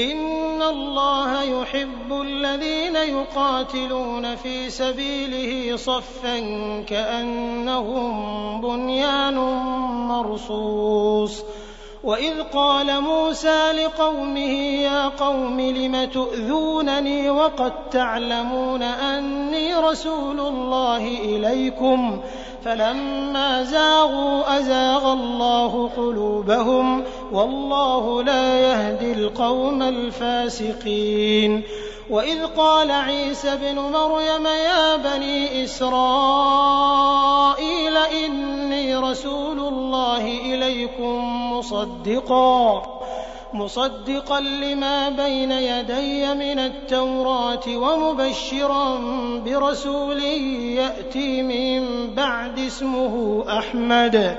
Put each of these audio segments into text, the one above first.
إِنَّ اللَّهَ يُحِبُّ الَّذِينَ يُقَاتِلُونَ فِي سَبِيلِهِ صَفًّا كَأَنَّهُم بُنْيَانٌ مَّرْصُوصٌ وَإِذْ قَالَ مُوسَىٰ لِقَوْمِهِ يَا قَوْمِ لِمَ تُؤْذُونَنِي وَقَد تَّعْلَمُونَ أَنِّي رَسُولُ اللَّهِ إِلَيْكُمْ فَلَمَّا زَاغُوا أَزَاغَ اللَّهُ قُلُوبَهُمْ ۚ وَاللَّهُ لَا يَهْدِي الْقَوْمَ الْفَاسِقِينَ. وَإِذْ قَالَ عِيسَى ابْنُ مَرْيَمَ يَا بَنِي إِسْرَائِيلَ إِنِّي رَسُولُ اللَّهِ إِلَيْكُم مُّصَدِّقًا مصدقا لما بين يدي من التوراة ومبشرا برسول يأتي من بعد اسمه أحمد.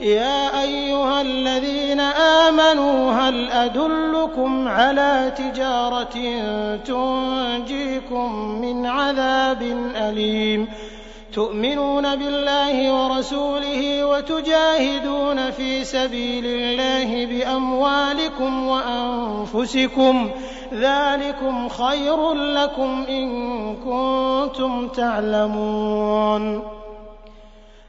يا أيها الذين آمنوا هل أدلكم على تجارة تنجيكم من عذاب أليم؟ تؤمنون بالله ورسوله وتجاهدون في سبيل الله بأموالكم وأنفسكم. ذلكم خير لكم إن كنتم تعلمون.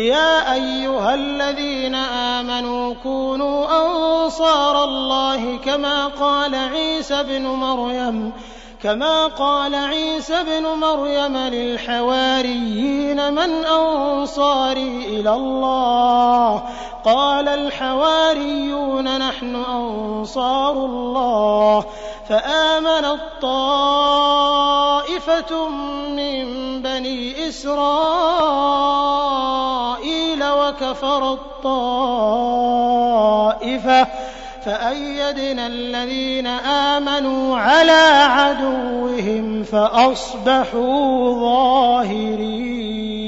يا أيها الذين آمنوا كونوا أنصار الله كما قال عيسى ابن مريم كما قال عيسى ابن مريم للحواريين من أنصاري إلى الله. قال الحواريون نحن أنصار الله. فآمنت طائفة من بني إسرائيل. وكفرت طائفة فأيدنا الذين آمنوا على عدوهم فأصبحوا ظاهرين.